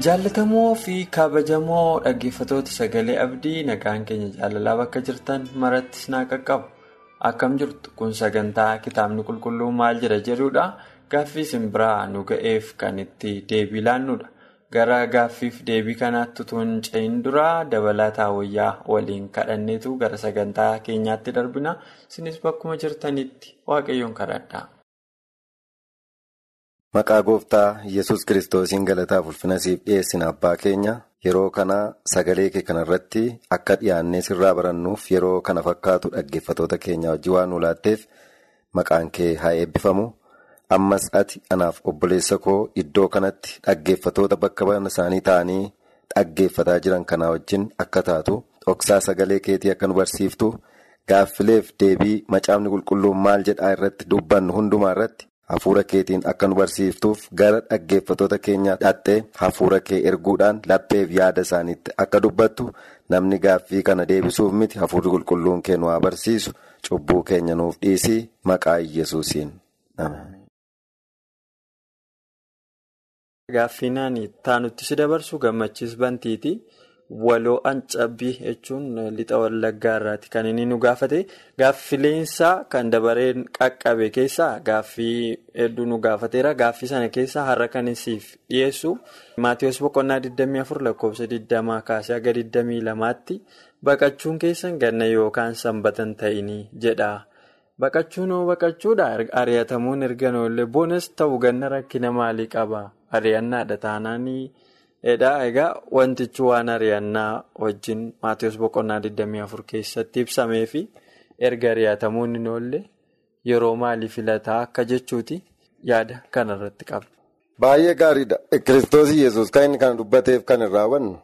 Jaallatamoo fi kabajamoo dhaggeeffatoota sagalee abdii nagaan keenya jaalalaa bakka jirtan maratti sinaa qaqqabu. Akkam jirtu kun sagantaa kitaabni qulqulluu maal jedha jedhudha gaaffii simbiraa nu ga'eef kan itti deebii laannudha gara gaaffiif deebii kanaatti utuu hin ce'in duraa dabalataa wayyaa waliin kadhanneetu gara sagantaa keenyaatti darbina. Isinis bakkuma jirtanitti waaqayyoon kadhadhaa. Maqaa gooftaa yesus kiristoosiin galataaf ulfina siif dhiyeessina abbaa keenya yeroo kana sagalee kee kanarratti akka dhiyaannee sirraa barannuuf yeroo kana fakkaatu dhaggeeffatoota keenya wajjin waan nu laatteef maqaan kee haa eebbifamu ammas ati anaaf obboleessa koo iddoo kanatti dhaggeeffatoota bakka bana isaanii ta'anii dhaggeeffataa jiran kanaa wajjin akka taatu dhoksaa sagalee keetii akka nu barsiiftu gaaffileef deebii macaafni qulqulluun maal jedhaa irratti dubbannu hundumaa irratti. Hafuura keetiin akka nu barsiiftuuf gara dhaggeeffatoota keenyaa dhattee hafuura kee erguudhaan lapheef yaada isaaniitti akka dubbattu namni gaaffii kana deebisuuf miti hafuurri qulqulluun kee nu haa barsiisu cubbuu keenya nuuf dhiisii maqaa yesuusiin. Gaaffiinaan taanutti si dabarsu gammachiis bantiiti. Waloo Ancabbii jechuun lixa wallaggaa irraati. Kan inni nu gaafate gaaffileensaa kan dabareen qaqqabe keessaa gaaffii hedduu nu gaafateera. Gaaffii sana keessaa har'a kan siif dhiyeessu maatiyoos boqonnaa 24 lakkoofsa 20 kaasee haga 22tti baqachuun keessan ganna yookaan sanbatan ta'inii jedha. Baqachuun hoo baqachuudha. Ari'atamuun erga noollee bonas ta'u ganna rakkina maalii qaba? Ari'annaadha. Taanaanii. Egaa wantichi waan ari'annaa wajjin maatiyoos boqonnaa 24 keessatti ibsamee fi erga ari'atamuun hin oolle yeroo maalii filataa akka jechuuti yaada kanarratti qaba. Baay'ee gaariidha. Kiristoos yesus kan inni kana dubbateef kan irraa hubannu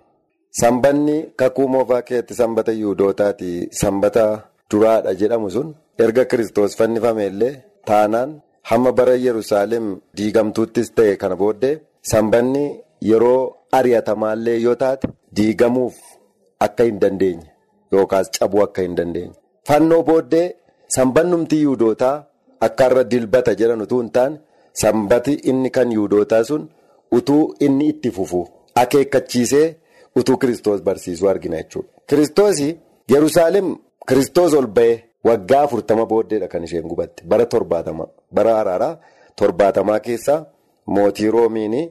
sanbanni kakuu moofaa keessatti sanbata yihudootaatii sanbata duraadha jedhamu sun erga kiristoos fannifame illee taanaan hamma bara Yerusaalem diigamtuuttis ta'e kana booddee sanbanni yeroo. Ari'atamaallee yoo taate diigamuuf akka hin dandeenye yookaas cabuu akka hin dandeenye. Fannoo booddee sanbannumti yuudootaa akka irra dilbata jedhan utuu hin taane sanbati inni kan yuudootaa sun utuu inni itti fufu akeekkachiisee utuu kiristoos barsiisuu argina jechuudha. Kiristoos Yerusaalem kiristoos ol ba'ee waggaa afurtama booddeedha kan isheen gubatte bara torbaatama bara araaraa torbaatamaa keessaa mootii roomiini.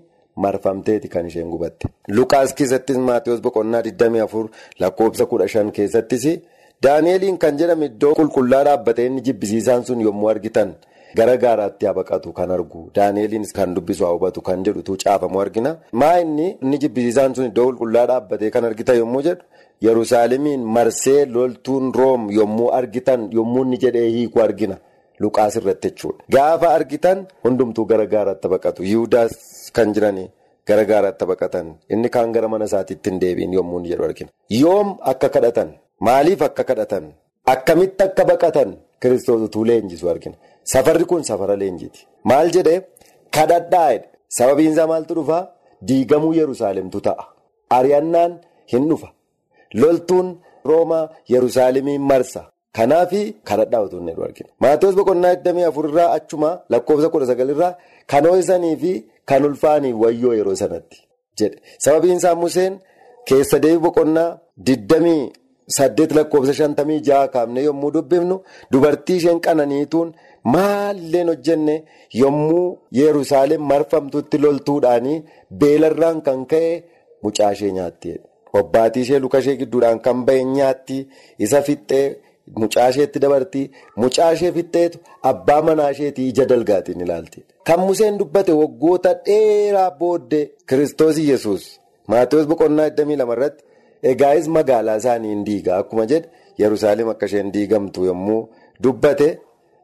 Marfamteeti kan isheen gubatte. Lukaas keessattis Maatiyoos boqonnaa 24 lakkoofsa 15 keessattis Daani'eliin kan jedhame iddoo qulqullaa dhaabbatee inni jibbisiisaan sun yommuu argitan gara gaaraatti haa baqatu kan argu Daani'eliinis kan dubbisu hubatu kan jedhutu caafamu argina. Maa inni inni jibbisiisaan sun iddoo qulqullaa dhaabbatee kan argitan yommuu jedhu Yerusaalemiin marsee loltuun room yommuu argitan yommuu inni jedhee hiiku argina. Luqaas irratti jechuudha. Gaafa argitan hundumtuu gara gaaraatti baqatu. Yihudaas kan jiranii gara gaaraatti baqatan. Inni kaan gara mana isaatiitti hin deebiin yommuu jedhu argina. Yoom akka kadhatan? Maaliif akka kadhatan? Akkamitti akka baqatan? Kiristoos utuu leenjisu argina. Safarri kun safara leenjiiti. Maal jedhee? Kadhadhaa. Sababiin isaa maaltu dhufaa? Diigamuu Yerusaalemtu ta'a. Ari'annaan hin dhufa. Loltuun Roomaa Yerusaalemiin marsa. Kanaafi kadhadhaa utuu inni argina. Maatiyoos boqonnaa 24 irraa achuma lakkoofsa 19 irraa kan ho'isanii fi kan ulfaanii wayyoo yeroo sanatti jedhe. Sababiin isaa Museen keessa deebii boqonnaa 28 lakkoofsa 56 kaafne yommuu dubbifnu dubartii isheen qananiituun maalleen hojjenne yommuu Yerusaalem marfamtutti loltuudhaanii beelarraan kan ka'e mucaa ishee nyaatti. Obbaatii ishee luka ishee gidduudhaan kan ba'e nyaatti isa fixxee. Mucaa isheetti dabartii. Mucaa ishee fixxeetu abbaa manaa isheetii ija dalgaatiin ilaalti. Kan Museen dubbate waggoota dheeraa booddee Kiristoos Iyyasuus Maatiyoos boqonnaa 22 irratti egaayis magaalaa isaanii hin diigaa akkuma jedhe yerusaalem akka isheen diigamtu yommuu dubbate.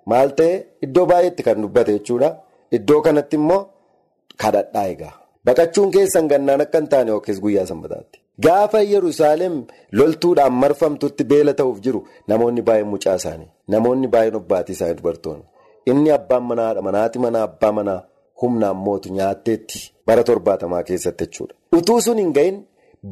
Maal ta'e? Iddoo baay'eetti kan dubbate jechuudha. Iddoo kanatti immoo kadhadhaa egaa. Baqachuun keessan gannaan akka hin taane yookiis guyyaa sanbataatti. Gaafa Yerusaalem loltuudhaan marfamtutti beela ta'uuf jiru namoonni baay'een mucaa isaanii namoonni baay'een obbaatii isaanii dubartoonni inni abbaan manaadha manaati manaa abbaa manaa humnaan mootu nyaatteetti bara torbaatamaa keessatti jechuudha. Utuu sun hin gahin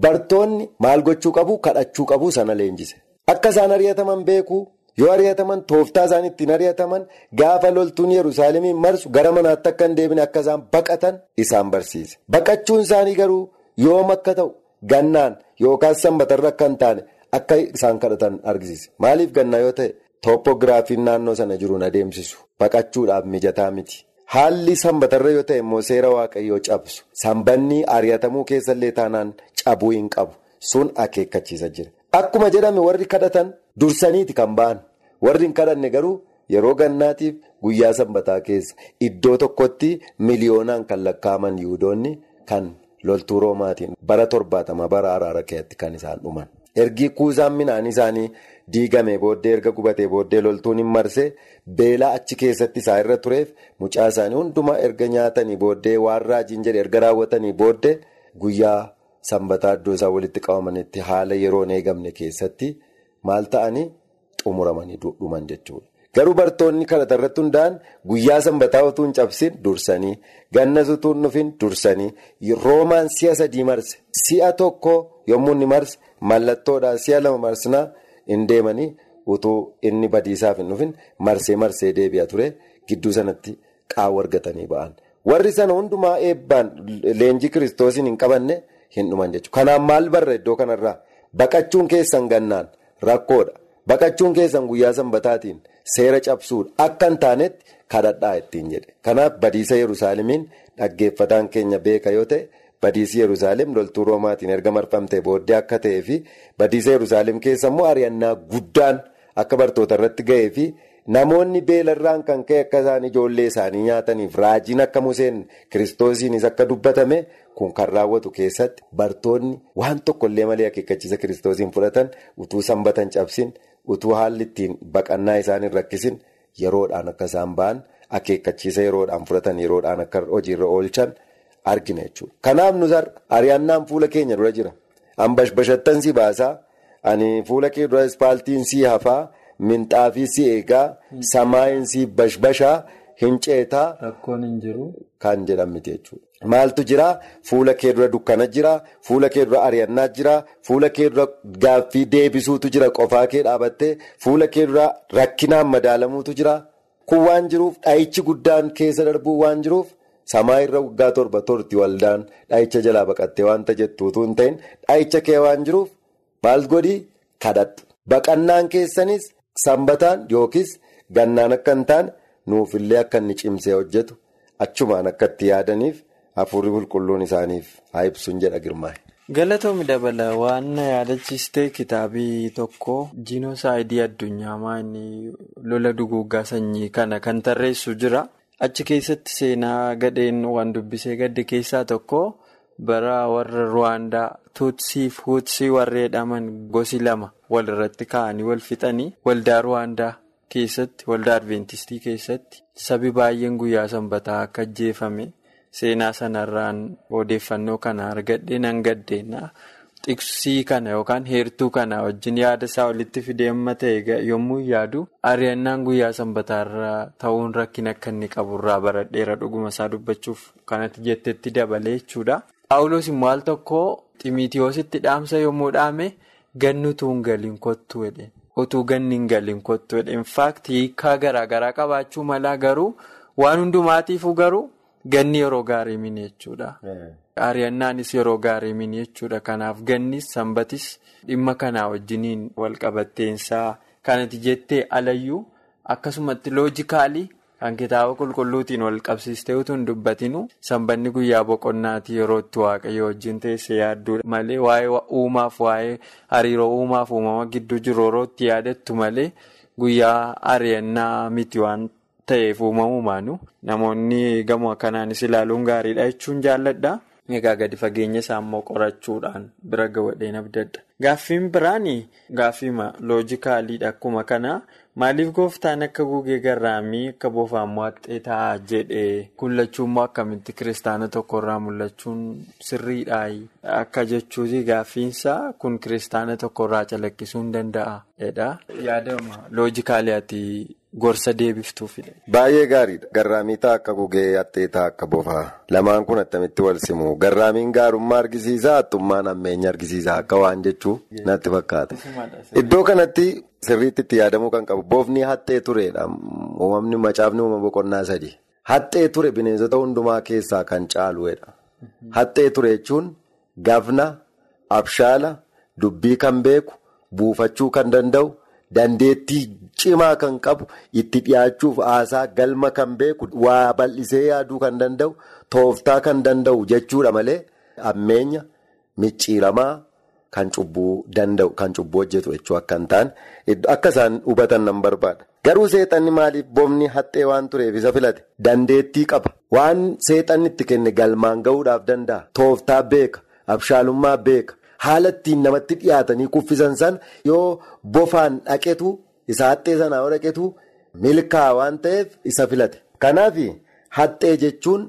bartoonni maal gochuu qabu kadhachuu qabu sana leenjise akka isaan ari'ataman beekuu yoo ari'ataman tooftaa isaan ittiin ari'ataman gaafa loltuun Yerusaalemiin marsu gara manaatti akka hin deebine akka isaan baqatan isaan barsiise baqachuun isaanii garuu yoom akka ta'u. Gannaan yookaan sanbatarra akka hin taane akka isaan kadhatan argisiise maaliif gannaa yoo ta'e? Tooppogiraafiin naannoo sana jiruun adeemsisu. Baqachuudhaaf mijataa miti. Haalli sanbatarra yoo ta'e immoo seera waaqayyoo cabsu. Sanbanni ari'atamuu keessallee taanaan cabuu hin qabu. Sun akeekkachiisa jira. Akkuma jedhame warri kadhatan dursaniiti kan ba'an. Warri hin kadhanne garuu yeroo gannaatiif guyyaa sanbataa keessa iddoo tokkotti miliyoonaan kan lakkaa'aman yihudoonni kan. Loltuu roomaatiin bara torbaatama bara araara keetti kan isaan dhuman ergi kuusaan midhaan isaanii diigame booddee erga gubatee booddee loltuun hin marse beelaa achi keessatti isaa irra tureef mucaa isaanii hundumaa erga nyaatanii booddee waan raajiin jedhe erga raawwatanii booddee guyyaa sanbataa iddoo isaan walitti qabamanitti haala yeroon eegamne keessatti maal ta'anii xumuramanii dhuman jechuudha. Garuu bartoonni kadhata irratti hundaa'an guyyaa sanbataa utuu hin cabsin dursanii gannas utuu hin dhufin dursanii roomaan si'a sadii marse si'a tokko yommuu inni marse mallattoodhaan si'a lama marsinaa hin deemanii utuu inni badiisaaf hin dhufin marsee marsee deebi'a ture gidduu sanatti qaawwa argatanii ba'an. Warri sana hundumaa eebbaan leenjii kiristoosiin hin qabanne hin dhuman jechuudha. Kanaan maal barra iddoo kanarraa baqachuun keessan gannaan rakkoodha. Baqachuun keessan guyyaa sanbataatiin seera cabsuudha akka hin taanetti kadhadhaa ittiin jedhe. Kanaaf badiisa Yerusaalemiin dhaggeeffataan keenya beeka yoo ta'e badiisi Yerusaalem loltuu Roomaatiin erga marfamtee booddee akka ta'ee fi badiisa Yerusaalem keessa immoo ari'annaa guddaan akka bartoota irratti ga'ee fi namoonni beelarraan kan ka'e akka isaan ijoollee isaanii nyaataniif raajiin akka Museen kiristoosiinis akka dubbatame kun kan raawwatu keessatti bartoonni waan tokkollee malee akeekkachiisa kiristoosiin fudhatan utuu sanbatan cabsin. Utuu haalli ittiin baqannaa isaan hin rakkisin yeroodhaan akka isaan ba'an akeekkachiisa yeroodhaan fudhatan yeroodhaan akka hojiirra oolchan argina jechuudha. Kanaaf nus ari'annaan fuula keenya dura jira. An bashbashattan si baasaa, ani fuula kee dura ispaaltiin si hafaa, minxaafii si eegaa, samaayin si bashbashaa, hin ceetaa. Kan jedhamti jechuudha. Maaltu jira? Fuula kee dura dukkana jira fuula kee dura ari'annaa jira fuula kee dura gaaffii deebisuutu jira qofaa kee dhaabattee fuula kee dura rakkinaan madaalamuutu jira. Kun waan jiruuf dhahichi guddaan keessa darbuu waan jiruuf samaa irra waggaa torba torti waldaan dhahicha jalaa baqattee waanta jettuutu hin ta'in. Dhahicha kee waan jiruuf maal godhii? Kadhadhu baqannaan keessanis sanbataan yookiis gannaan akka hin taane nuufillee akka inni cimsee hojjetu achumaan akka yaadaniif. Hafuurri qulqulluun isaaniif haa ibsuun jedha girmaa'e. Galatoomii dabala waan yaadachiistee kitaabii tokko jiinoosaayidii addunyaa inni lola duguuggaa sanyii kana kan tarreessu jira. Achi keessatti seenaa gadheen waan dubbisee gadde keessaa tokko bara warra Ruwaandaa Tuutsii fi Huutsii warra jedhaman gosi lama walirratti ka'anii wal fixanii waldaa Ruwaandaa keessatti waldaa Adventistii keessatti sabi baay'een guyyaa sanbataa akka ajjeefame. Seenaa sanarraan odeeffannoo kana argadhee nan gaddeenna xiqsii kana yookaan heertuu kana wajjin yaada isaa walitti fidee amma ta'e yommuu yaadu ari'annaan guyyaa sanbataarraa ta'uun rakkina akka inni qaburraa baradheera dhuguma isaa dubbachuuf kanatti jettetti dabalee jechuudha. Paawuloos immoo al tokko ximiitiyoositti dhaamsa yommuu dhaame ganni utuu hin galiin kottu jedhe utuu ganni hin galiin kottu jedhe infaakti hiikaa garaagaraa qabaachuu malaa garuu waan hundumaatiifuu garuu. Ganni yeroo gaarii mini jechuudha. Ari'annaanis yeroo gaarii mini jechuudha. Kanaaf gannis sanbatis dhimma kanaa wajjiniin walqabatteensaa kanatti jettee alayyuu akkasumatti loojikaalii kan kitaaba qulqulluutiin wal qabsiistee utuu hin dubbatinu sanbanni guyyaa boqonnaatii yeroo itti waaqayyo wajjin teessee yaadduu malee waa'ee uumaaf waa'ee hariiroo uumaaf uumama gidduu jiru yeroo itti yaadattu malee guyyaa ari'annaa miti waan. ta'eef uumamumaanu namoonni gamoo akkanaanis ilaaluun gaariidha jechuun jaalladha Egaa gadi fageenya isaa immoo qorachuudhaan bira gawadheen abdadda. Gaaffiin biraan gaaffii loojikaaliidha akkuma kana maaliif gooftaan akka gugee garraamii akka bofaan mo'axxee ta'a jedhee kullachuu immoo akkamitti kiristaana tokkorraa mul'achuun sirriidha akka jechuuti gaaffiinsaa kun kiristaana tokkorraa calaqqisuu hin danda'a. Yaadama loojikaaliyaati gorsa deebiftuufidha. Baay'ee gaariidha. Garraamii ta'a akka gugee haxxee ta'a akka bofaa. Lamaan kun attamitti wal simu. Garraamiin gaarummaa argisiisaa hattummaan hammeenya argisiisaa akka waan jechuu natti fakkaata. Iddoo kanatti sirriitti itti yaadamuu kan qabu bofni haxxee turedha. Uumamni macaafni uumama boqonnaa sadi. Haxxee ture bineensota hundumaa keessaa kan caaluudha. Haxxee ture jechuun gafna, abshaala, dubbii kan beeku, buufachuu kan danda'u. Dandeettii cimaa kan qabu itti dhiyaachuuf haasaa galma kan beeku waa bal'isee yaaduu kan danda'u tooftaa kan danda'u jechuudha malee hammeenya micciiramaa kan cubbuu danda'u kan cubbuu hojjetu jechuu akka hin taane akka isaan hubatan nan barbaada. Garuu seexanni maaliif bofni haxxee waan tureef isa filate dandeettii qaba waan seexanni itti kenne galmaan gahuudhaaf danda'a tooftaa beeka abshaalummaa beeka. Haala ittiin namatti dhiyaatanii kuffisan san yoo bofaan dhaqetu isa haxxee sanaa yoo dhaqetu milkaa waan ta'eef isa filate. Kanaaf haxxee jechuun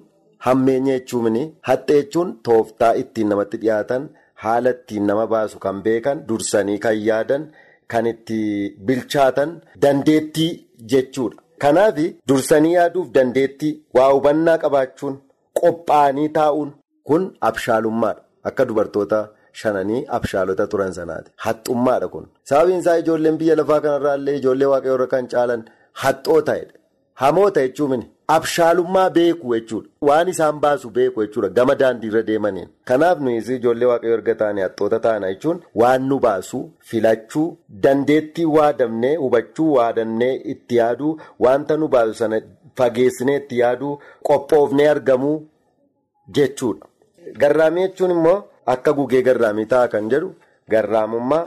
hammeenya jechuun haxxee jechuun tooftaa ittiin namatti dhiyaatan haala ittiin nama baasu kan beekan dursanii kan yaadan kan itti bilchaatan dandeettii jechuudha. Kanaaf dursanii yaaduuf dandeettii waa hubannaa qabaachuun qophaa'anii taa'uun kun abshaalummaadha akka dubartoota. Shananii abshaalota turan sanaati. Haxxummaadha kun. Sababiin isaa ijoolleen biyya lafaa kanarraa illee ijoollee waaqayyoorra kan caalan haxxoota'edha. Hamoota jechuun abshaalummaa beeku jechuudha. Waan isaan baasu beeku jechuudha gama daandiirra deemaniin. Kanaaf nuyi ijoollee waaqayyoo erga taane haxxoota taana jechuun waan nu baasu filachuu dandeettii waadamnee hubachuu waadannee itti yaaduu wanta nu baasu sana fageessinee itti yaaduu qophoofnee argamuu jechuudha. Garraamii jechuun immoo. Akka gugee garraamii ta'a kan jedhu garraamummaa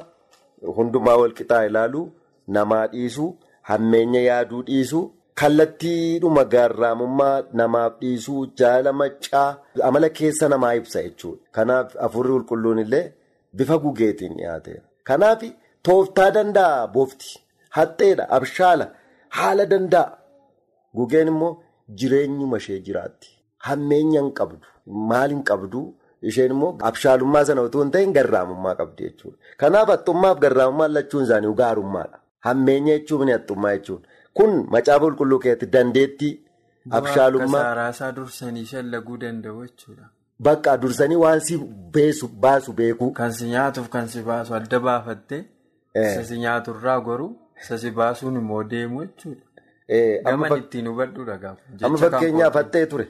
hundumaa walqixaa ilaaluu namaa dhiisuu hammeenya yaaduu dhiisuu kallattiidhuma garraamummaa namaaf dhiisuu jaala maccaa amala keessa namaa ibsa jechuudha. Kanaaf afurri qulqulluun illee bifa gugeetiin dhiyaateera. Kanaaf tooftaa danda'a bofti haxxeedha abshaala haala danda'a gugeen immoo jireenyuma ishee jiraatti hammeenya hin qabdu maal hin qabdu. Isheen immoo abshaalummaa sana otoo hin ta'in garraamummaa qabdi jechuudha. Kanaaf haxxummaaf garraamummaan lachuun isaanii gaarummaadha. Hammeenya jechuun haxxummaa jechuudha. Kun macaafa qulqulluu keessatti dandeettii abshaalummaa. Akka saaraasaa dursanii shallaguu danda'u jechuudha. Bakka dursanii waan si baasu beeku. Kan si nyaatuuf kan si baasu adda baafattee. Isa si nyaaturraa goruu isa si baasuun immoo deemu jechuudha. Gama ittiin hubadhuudha gaafa. Amma fakkeenyaaf haxxee ture.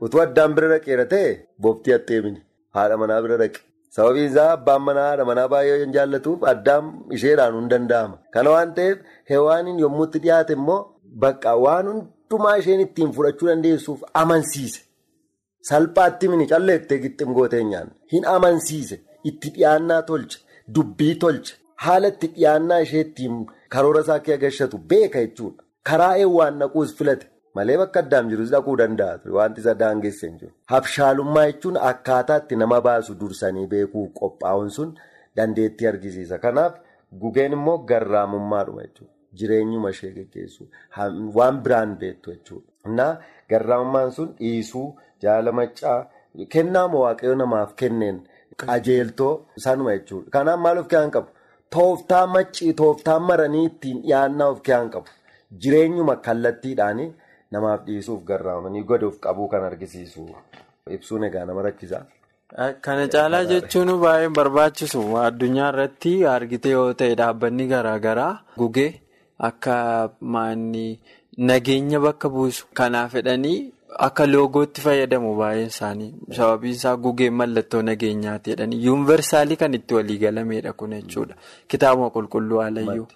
Utuu addaan bira dhaqeera ta'e booftii haxxee mini. Haadha manaa bira dhaqe. Sababiin isaa abbaan manaa haadha manaa baay'ee hin jaallatuuf addaan isheedhaan hin danda'ama. Kana waan ta'eef hewaaniin yommuu itti dhiyaate immoo bakka waan hundumaa isheen ittiin fudhachuu dandeessuuf amansiise. Salphaatti mini calleettee gixxim gootee nyaanne. Hin amansiise. Itti dhiyaannaa tolche. Dubbii tolche. Haala itti dhiyaannaa ishee ittiin karoora isaa kee agashatu beeka jechuudha. Karaa eewwaan naquus filate. Malee bakka addaan jirus dhaquu danda'a wanti isa daangeessa hin jiru. Habshaalummaa jechuun akkaataa itti nama baasu dursanii beekuu qophaa'uun sun dandeettii argisiisa. Kanaaf gugeen immoo garraamummaadhuma jechuudha. Jireenyuma ishee geggeessu waan biraan beektu jechuudha. Innaa garraamummaan sun dhiisuu jaala maccaa kennaa waaqayyo namaaf kenneen qajeeltoo sanuma jechuudha. Kanaaf maal of keessaa qabu? Tooftaa maccii tooftaa maranii ittiin dhiyaannaa of keessaa qabu. Jireenyuma kallattiidhaanii. Namaaf dhiisuuf garraamanii godhuuf qabuu kan argisiisu ibsuun egaa nama rakkisa. Kana caalaa jechuun baay'ee barbaachisu addunyaa irratti argite yoo ta'e dhaabbanni garaagaraa gugee akka maanni nageenya bakka buusu kanaaf fedhanii akka loogootti fayyadamu baay'een isaanii sababiin isaa gugeen mallattoo nageenyaati jedhanii yuunivarsaalii kan itti walii galameedha kun jechuudha kitaabuma qulqulluu alayyuu.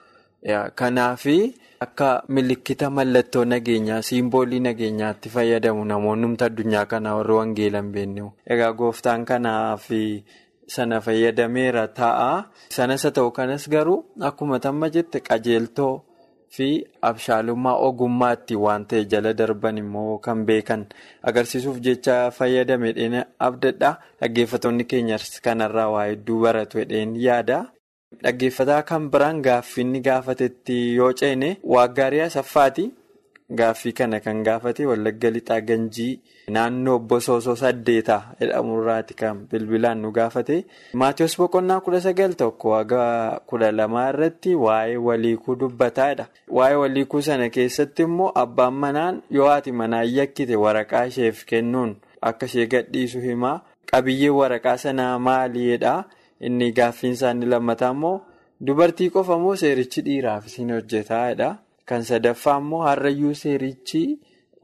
Kanaafi akka milikkita mallattoo nageenyaa simboolii nageenyaatti fayyadamu namoonni humna addunyaa kanaa warri wangeela hin beekne. Egaa gooftaan kanaaf sana fayyadameera ta'a. Sanas haa ta'u kanas garuu akkuma tamma jette qajeeltoo fi abshaalummaa ogummaatti waan ta'e jala darban immoo kan beekan agarsiisuuf jecha fayyadame dheena abdadha dhaggeeffattoonni keenyas kanarraa waa hedduu baratu hedheen yaada. Dhaggeeffataa kan biraan gaaffiin gaafatetti yoo ceene waaggaarii asaffaati. Gaaffii kana kan gaafate Wallagga Lixaa Ganjii naannoo Bosoosoo saddeetaa jedhamurraati kan bilbilaan nu gaafate. Maatiyus Boqonnaa kudha sagal tokko waga kudha lamaa irratti waa'ee waliikuu dubbataadha. Waa'ee waliikuu sana keessatti immoo abbaan manaan yoo haati manaa yakkite waraqaa isheef kennuun akka ishee gadhiisu himaa. Qabiyyeen waraqaa sanaa maaliidha? Inni gaaffiin isaanii lammataa immoo dubartii qofa moo seerichi dhiiraaf isin hojjetaadha? Kan sadaffaa immoo harrayyuu seerichi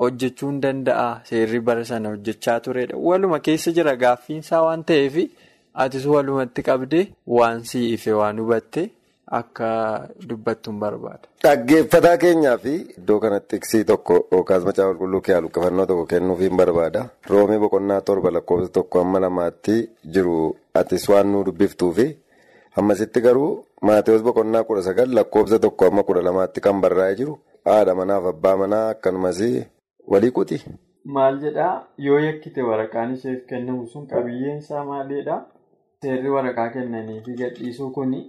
hojjechuu hin danda'a. Seerri bara sana hojjechaa turedha. Waluma keessa jira gaaffiinsaa waan ta'eef atis walumatti qabdee waan sii ife waan hubatte akka dubbattu hin barbaada. Dhaggeeffataa keenyaa fi iddoo kanatti tiksii tokko yookaas macaafa qulqulluu kee luqqifannoo tokko kennuuf hin barbaada. Roomii boqonnaa torba lakkoofsa tokko amma lamaatti jiru atis waan nu dubbiftuufi ammasitti garuu. Maatewos boqonnaa kudha sagal lakkoofsa tokko amma kudha lamaatti kan barraa'ee jiru haadha manaaf abbaa manaa akkanumas walii quti. Maal jedhaa yoo yakkite waraqaan isheef kennamu sun qabiyyeen isaa maalidhaa? Seerri waraqaa kennanii fi gadhiisuu kuni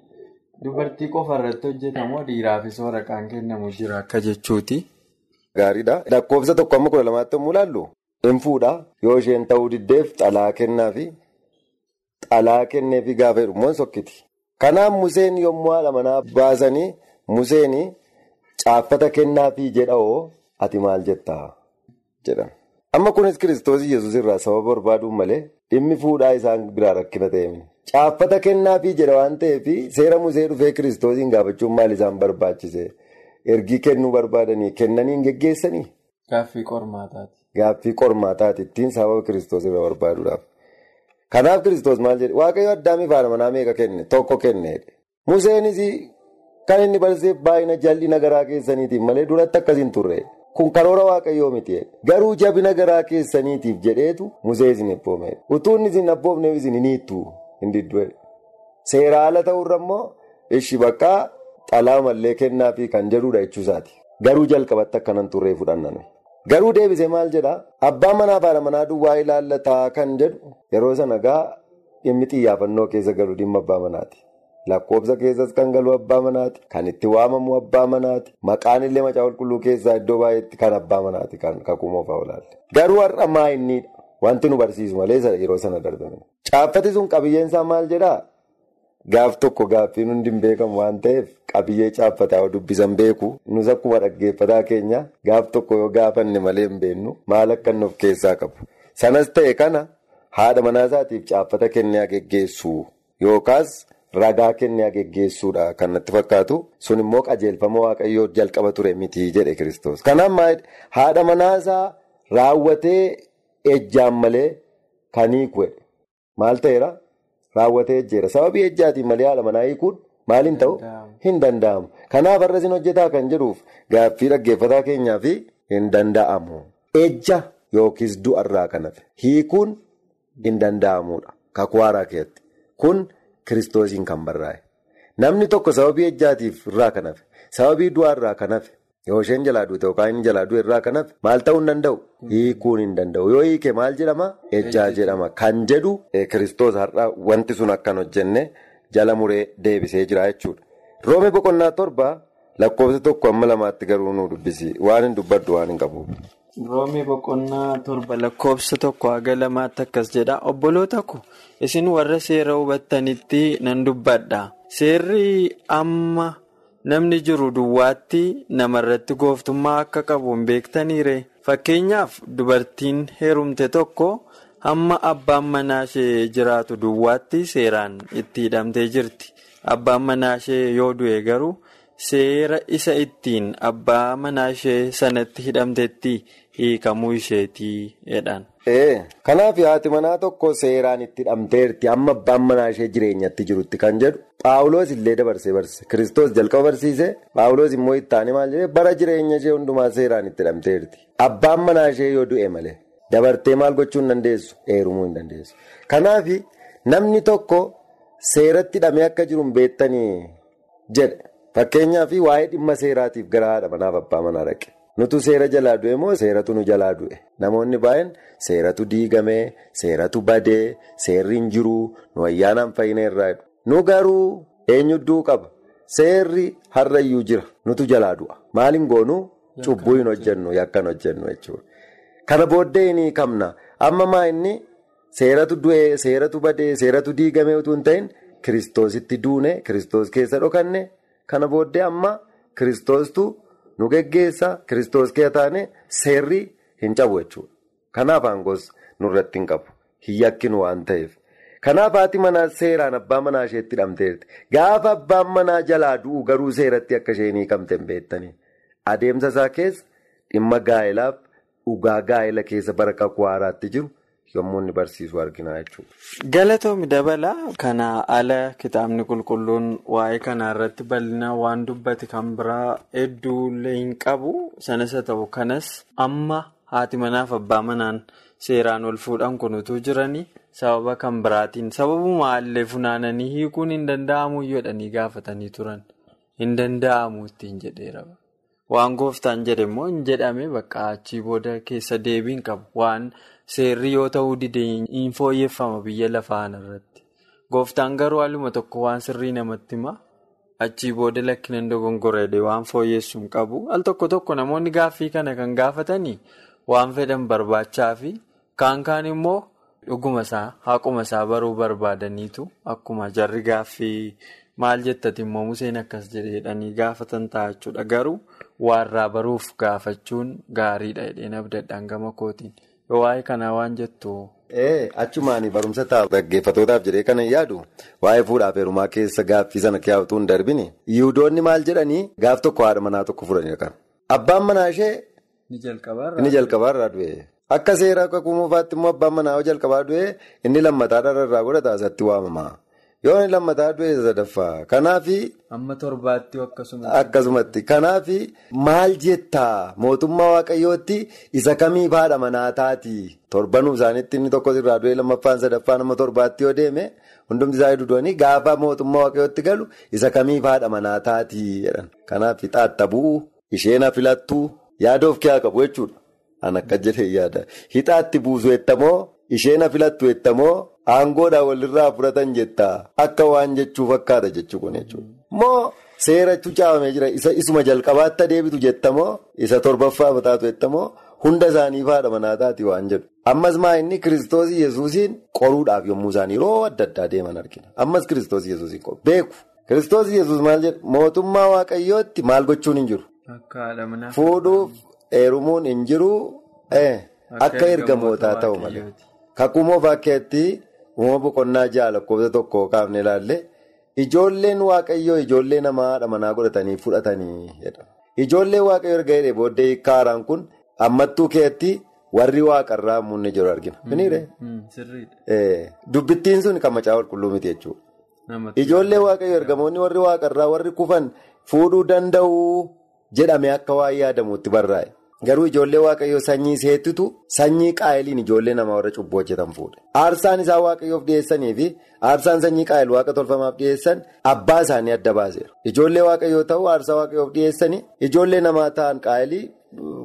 dubartii qofa irratti hojjetamoo dhiiraafis waraqaan kennamu jira akka jechuuti. Gaariidha. Lakkoofsa tokko amma kudha lamaatti yommuu ilaallu hin fuudhaa yoo isheen ta'uu diddeef xalaa kennaafi xalaa kenneefi gaafa jedhu sokkiti. Kanaaf Museen yommuu haadha manaa baasanii Museen caaffata kennaafii jedhawoo ati maal jettaa jedhan. Amma kunis kiristoos Yesuus irraa sababa barbaaduun malee dhimmi fuudhaa isaan biraa rakkina ta'e. Caaffata kennaafii jedha waan ta'eef seera Musee dhufee kiristoosiin gaafachuun maal isaan barbaachise? Ergii kennuu barbaadanii kennanii hin geggeessanii? Gaaffii qormaataati. Gaaffii qormaataati ittiin sababa kiristoos irraa barbaaduudhaaf. Kanaaf kiristoos maal jedhe waaqayyo addaamiif haadha manaa meeqa kenne tokko kenneedha. Museenis kan inni barsiise baay'ina jal'ina garaa keessaniitiif malee duratti akkasiin turre. Kun karoora waaqayyoo miti. Garuu jabina garaa keessaniitiif jedheetu Musee isin abboomeedha. Utuu inni isin abboomneef isin hin hiittu hin didduudha. Seera haala ta'urra immoo ishi bakka xalaa mallee kennaafi kan jedhudha jechuusaati. Garuu jalqabatti akkanan turree fudhannan. Garuu deebisee maal jedhaa abbaan manaa fi haadha manaa duwwaa ilaallataa kan jedhu yeroo sana gaa dhimmi xiyyaafannoo keessa galu dhimma abbaa manaati. Lakkoofsa keessas kan galu abbaa manaati. Kan itti waamamu abbaa manaati. Maqaan illee macaa qulqulluu keessaa iddoo baay'eetti kan abbaa manaati kan kakuu fa'aa olaalle. Garuu har'a maayinniidha. Wanti nu barsiisu malee yeroo sana darbame. Caaffati sun qabiyyeensaa maal jedhaa? Gaaf tokko gaaffiin hundi hin beekamu waan ta'eef qabiyyee caaffataa dubbisan beeku nus akkuma dhaggeeffataa keenya gaaf tokko yoo gaafanne malee hin beennu maal akka inni of keessaa qabu. Sanas ta'e kana haadha manaa isaatiif caaffata kennaa geggeessu yookaas ragaa kennaa geggeessuudha kan natti fakkaatu sun immoo qajeelfama waaqayyoo jalqaba ture miti jedhe kiristoos. Kanaaf haadha manaa isaa raawwatee ejjaan malee kan hiiku maal ta'eera? Raawwatee ejjeera. Sababii ejjaatiin malee haadha manaa hiikuun maal hin ta'u? Hin danda'amu. Kanaaf har'a isin hojjetaa kan jedhuuf gaaffii dhaggeeffataa keenyaaf hin danda'amu. Ejja yookiis du'arraa kan hafe hiikuun hin danda'amudha. Kakuu haaraa keessatti. Kun kiristoosiin kan barraa'e. Namni tokko sababii ejjaatiif irraa kan hafe sababii du'arraa kan hafe yoo isheen jalaa duute yookaan inni jalaa du'e irraa kan hafe maal ta'uu hin danda'u? Hiikuun hin danda'u. Yoo hiike maal jedhama? Ejjaa jedhama. Kan jedhu kiristoos har'a wanti sun akkan hojjenne jala muree deebisee jira jechuudha. Roomii boqonnaa torba lakkoofsa tokko amma lamaatti garuu nu dubbisi. Waan hin dubbaddu waan hin qabu. Roomii boqonnaa torba lakkoofsa tokko haga lamaatti akkas jedha. Obboloota ko isin warra seera hubattanitti nan dubbadha. Seerri amma. Namni jiru duwwaatti namarratti gooftummaa akka qabu hin beektaniire fakkeenyaaf dubartiin heerumte tokko hamma abbaan manaa ishee jiraatu duwwaatti seeraan itti hidhamtee jirti. Abbaan manaa ishee yoo du'e garuu seera isa ittiin abbaa manaa ishee sanatti hidhamtetti hiikamuu isheetii jedhan. Kanaaf haati manaa tokko seeraan itti hidhamteerti amma abbaan manaa ishee jireenyatti jirutti kan jedhu. Paawuloos illee dabarsee barsiise. Kiristoos jalqaba barsiise. Paawuloos immoo itti aanee maal jedhee bara jireenya ishee hundumaa seeraan itti hidhamteerti. Abbaan manaa ishee yoo du'e malee dabartee maal gochuu hin dandeessu? Heerumuu hin dandeessu. Kanaaf namni tokko seeratti hidhamee akka jiru hin beektanii jedhe. Fakkeenyaaf waa'ee dhimma seeraatiif gara haadha manaaf abbaa manaa dhaqe. Nutu seera jalaa du'e moo seeratu nu jalaa du'e? Namoonni baay'een seeratu diigamee, seeratu badee, seerri hin jiruu, nu ayyaanaan fayyina irraa Nu garuu eenyudduu qaba? Seerri har'ayyuu jira. Nutu jalaa du'a. Maal hin goonuu? Cubbuu hin hojjennu, yakkan hojjennu jechuudha. Kana booddee ni kamna. Amma maa inni seeratu du'ee, seeratu badee, seeratu diigamee utuu hin ta'in kiristoositti duune, kiristoos keessa dhokanne. Kana booddee amma kiristoostu nu geggeessa, kiristoos keessa taane seerri hin cabu jechuudha. Kanaaf aangoos nurratti hin qabu. Hin yakkinu waan ta'eef. Kanaaf haati manaa seeraan abbaa manaa isheetti hidhamteerti. Gaafa abbaan manaa jalaa du'u garuu seeratti akka isheen hiikamte hin beektanii. Adeemsa isaa keessa dhimma gaa'ilaaf dhugaa gaa'ila keessa bara kakuu haaraatti jiru yommuu inni barsiisu argina jechuudha. Galatoomi dabalaa kana ala kitaabni qulqulluun waa'ee kanaa irratti bal'ina waan dubbate kan biraa hedduullee hin qabu. Sanas haa ta'u kanas amma haati manaaf abbaa manaan seeraan ol fuudhan kunutuu jiranii sababa kan biraatiin sababuma illee funaananii hiikuun hin danda'amu jedhanii gaafatanii turan. Hin danda'amu ittiin jedheera. Waan gooftaan jedhe immoo hin jedhame bakka achii booda keessa deebiin qabu. Waan seerri yoo ta'uu dide hin fooyyeffama biyya lafaa irratti. Gooftaan garuu haaluma tokko waan sirrii namatti hima. Achii booda lakkinan dogongoreedhe waan fooyyessu hin qabu. Al tokko tokko namoonni gaaffii kana kan gaafatanii waan fedhan barbaachaa fi kaan kaan immoo dhuguma isaa haquma isaa baruu barbaadaniitu akkuma jarri gaaffii maal jettati immoo Museen akkas jedhanii gaafatan ta'a jechuudha. Garuu waarraa baruuf gaafachuun gaariidha jedheen abdadhaan gama kootiin. Waa'ee kanaa waan jettu. Achumaanii barumsa ta'a dhaggeeffatootaaf jedhee kana yaadu waa'ee fuudhaaf heerumaa keessa gaaffii sana hin darbini. Yihudoonni maal jedhanii gaaf tokko haadha manaa tokko fudhanii dhaqan. Abbaan manaa ishee. Inni jalqabaarraa du'e. Akka seera kakuu moofaatti immoo abbaan manaa yoo jalqabaa du'e inni lammataa dhararraa godhata asatti waamama. Yoo inni lammataa du'e sadaffaa. Kanaafi. Amma torbaatti akkasumatti. Akkasumatti. Kanaafi maal jettaa mootummaa waaqayyootti isa kamiif haadha manaa taati? Torbanuu isaaniitti inni tokko irraa du'e lammaffaan sadaffaan amma torbaatti yoo deeme hundumti isaa duudanii gaafa mootummaa waaqayyootti galu isa kamiif haadha manaa taati. Kanaaf xaatta bu'u isheen filattu yaada of keessaa qabu jechuudha. An akka jedhee yaada. Hixaatti buusu jettamoo isheen filattu jettamoo aangoodhaan walirraa fudhatan jettaa akka waan jechuu fakkaata jechuu kun jechuudha. Moo seera caafamee jira isuma jalqabaatti adeebitu jettamoo isa torbaffaa mataatu jettamoo hunda isaanii haadha manaa taati waan jedhu. Ammas maa inni kiristoos yesuusiin qoruudhaaf yommuu isaan yeroo adda addaa deeman argina. Ammas kiristoos yesuusiin qoru. Beeku. Kiristoos yesuus maal jedha mootummaa waaqayyootti maal gochuun hin jiru. Fuudhuuf heerumuun hin jiru akka ergamootaa ta'u malee. Kakuu moofaa keessatti uumama boqonnaa ja'a lakkoofsa tokko kaafne ilaalle ijoolleen waaqayyoo ijoollee namaa haadha manaa godhatanii fudhatanii jedha. Ijoolleen waaqayyoo erga jedhee booddee kaaraan kun ammattuu keessatti warri waaqarraa muunne jiru argina. Dubbittiin sun kan macaa qulqulluu miti jechuudha. Ijoollee waaqayyoo ergamoonni warri waaqarraa warri kufan fuudhuu danda'u jedhame akka waan yaadamuutti barraa'e. Garuu ijoollee waaqayyoo sanyii seettitu sanyii qaayiliin ijoollee namaa warra cubbuu hojjetan fuudhe. Aarsaan isaan waaqayyoof dhiyeessanii fi aarsaan sanyii qaayil waaqa tolfamaaf dhiyeessan abbaa isaanii adda baaseera. Ijoollee waaqayyoo ta'uu aarsaa waaqayyoof dhiyeessanii ijoollee namaa ta'an qaayilii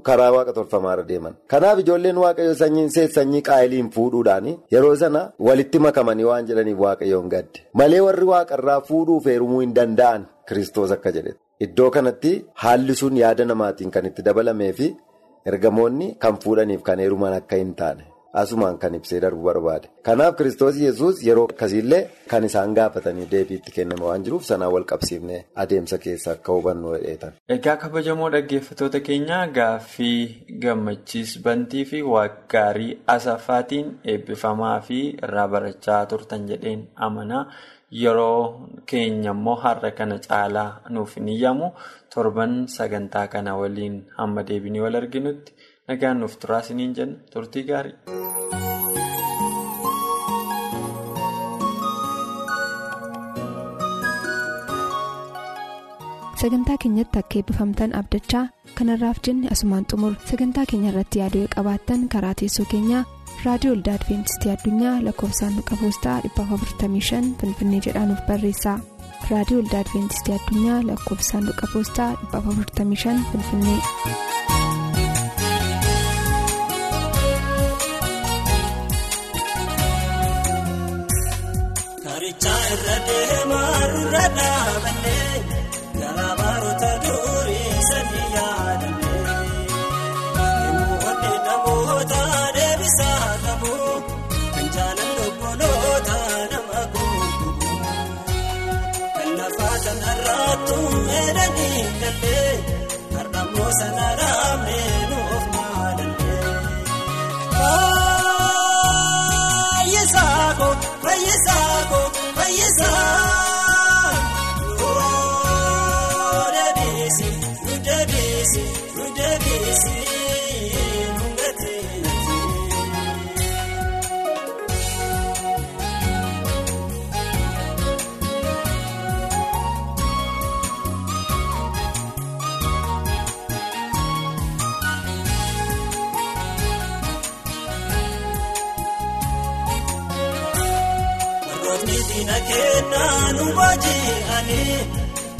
karaa waaqa tolfamaarra deeman. Kanaaf ijoolleen waaqayyoo sanyii sanyii qaayiliin fuudhuudhaan yeroo sana walitti makamanii waan jedhaniif waaqayyoon gadde. Malee warri waaqarraa fuudhuuf heerumuu hin danda'an Kiristoos akka jedhe. Iddoo kanatti haalli sun yaada namaatiin kan itti dabalamee fi ergamoonni kan fuudhaniif kan heeruman akka hin taane asumaan kan ibsee darbu barbaade. Kanaaf kiristoos yesus yeroo akkasiillee kan isaan gaafatanii deebiitti kenname waan jiruuf sanaan wal qabsiifnee adeemsa keessa akka hubannu dheetan. Egaa kabajamoo dhaggeeffattoota keenya gaaffii gammachiis bantii fi waaggaarii asaffaatiin eebbifamaa fi irraa barachaa turtan jedheen amanaa. Yeroo keenya immoo har'a kana caalaa nuuf hin iyyamu torban sagantaa kana waliin hamma deebinee wal arginutti nagaan nuuf turaa isiniin jenna turtii gaarii. Sagantaa keenyatti akka eebbifamtan abdachaa kanarraaf jenne asumaan xumur. Sagantaa keenya irratti yaada qabaattan karaa teessoo keenyaa raadiyoo olda adventistii addunyaa lakkoofsaanduqa poostaa 455 finfinnee jedhaanuf barreessa raadiyoo olda adventistii addunyaa lakkoofsaanduqa poostaa 455 finfinnee. Karichaa irra deemaa irra dhaabannee kanarraattu meedanii gallee har'ammoo sana dhaabnee nuuf nu booji'anii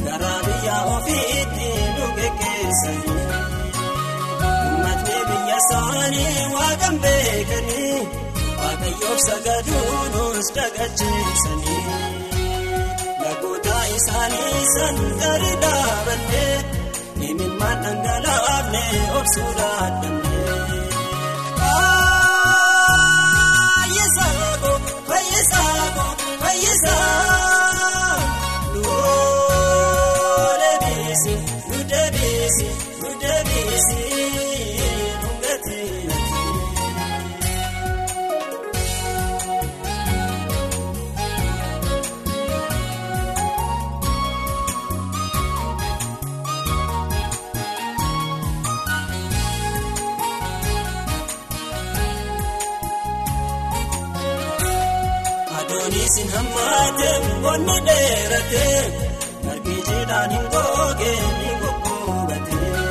garaa biyya ofiitti nu geggeessanii. Uummatni biyya isaanii waaqan beekanii waaqayyoof sagaduu nus dagacheessanii. Lagoota isaanii san gadi dhaabannee imimmaan dhangalaafne obsuu dhaadannee. Adoonisin hammaatee bonni dheeratee margi jiidhaan hin googee ni goggogatee.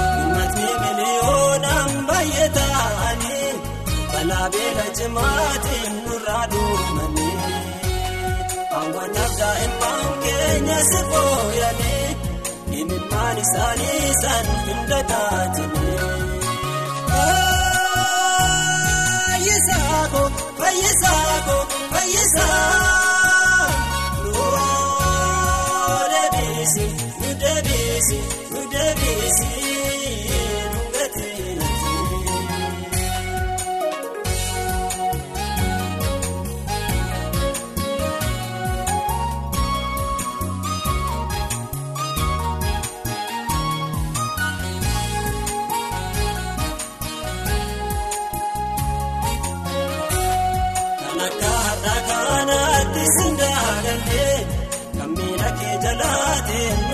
Uummatni miliyoonaan baay'ee ta'anii balaa beela cimaatiin nurraa duumanii. Hawwataaf daa'imman keenya si fooyyanii imimmaan isaanii san hunda taatanii. Fayyisaako fayyisaako fayyisaa nuu deebiisi nu deebiisi nu deebiisi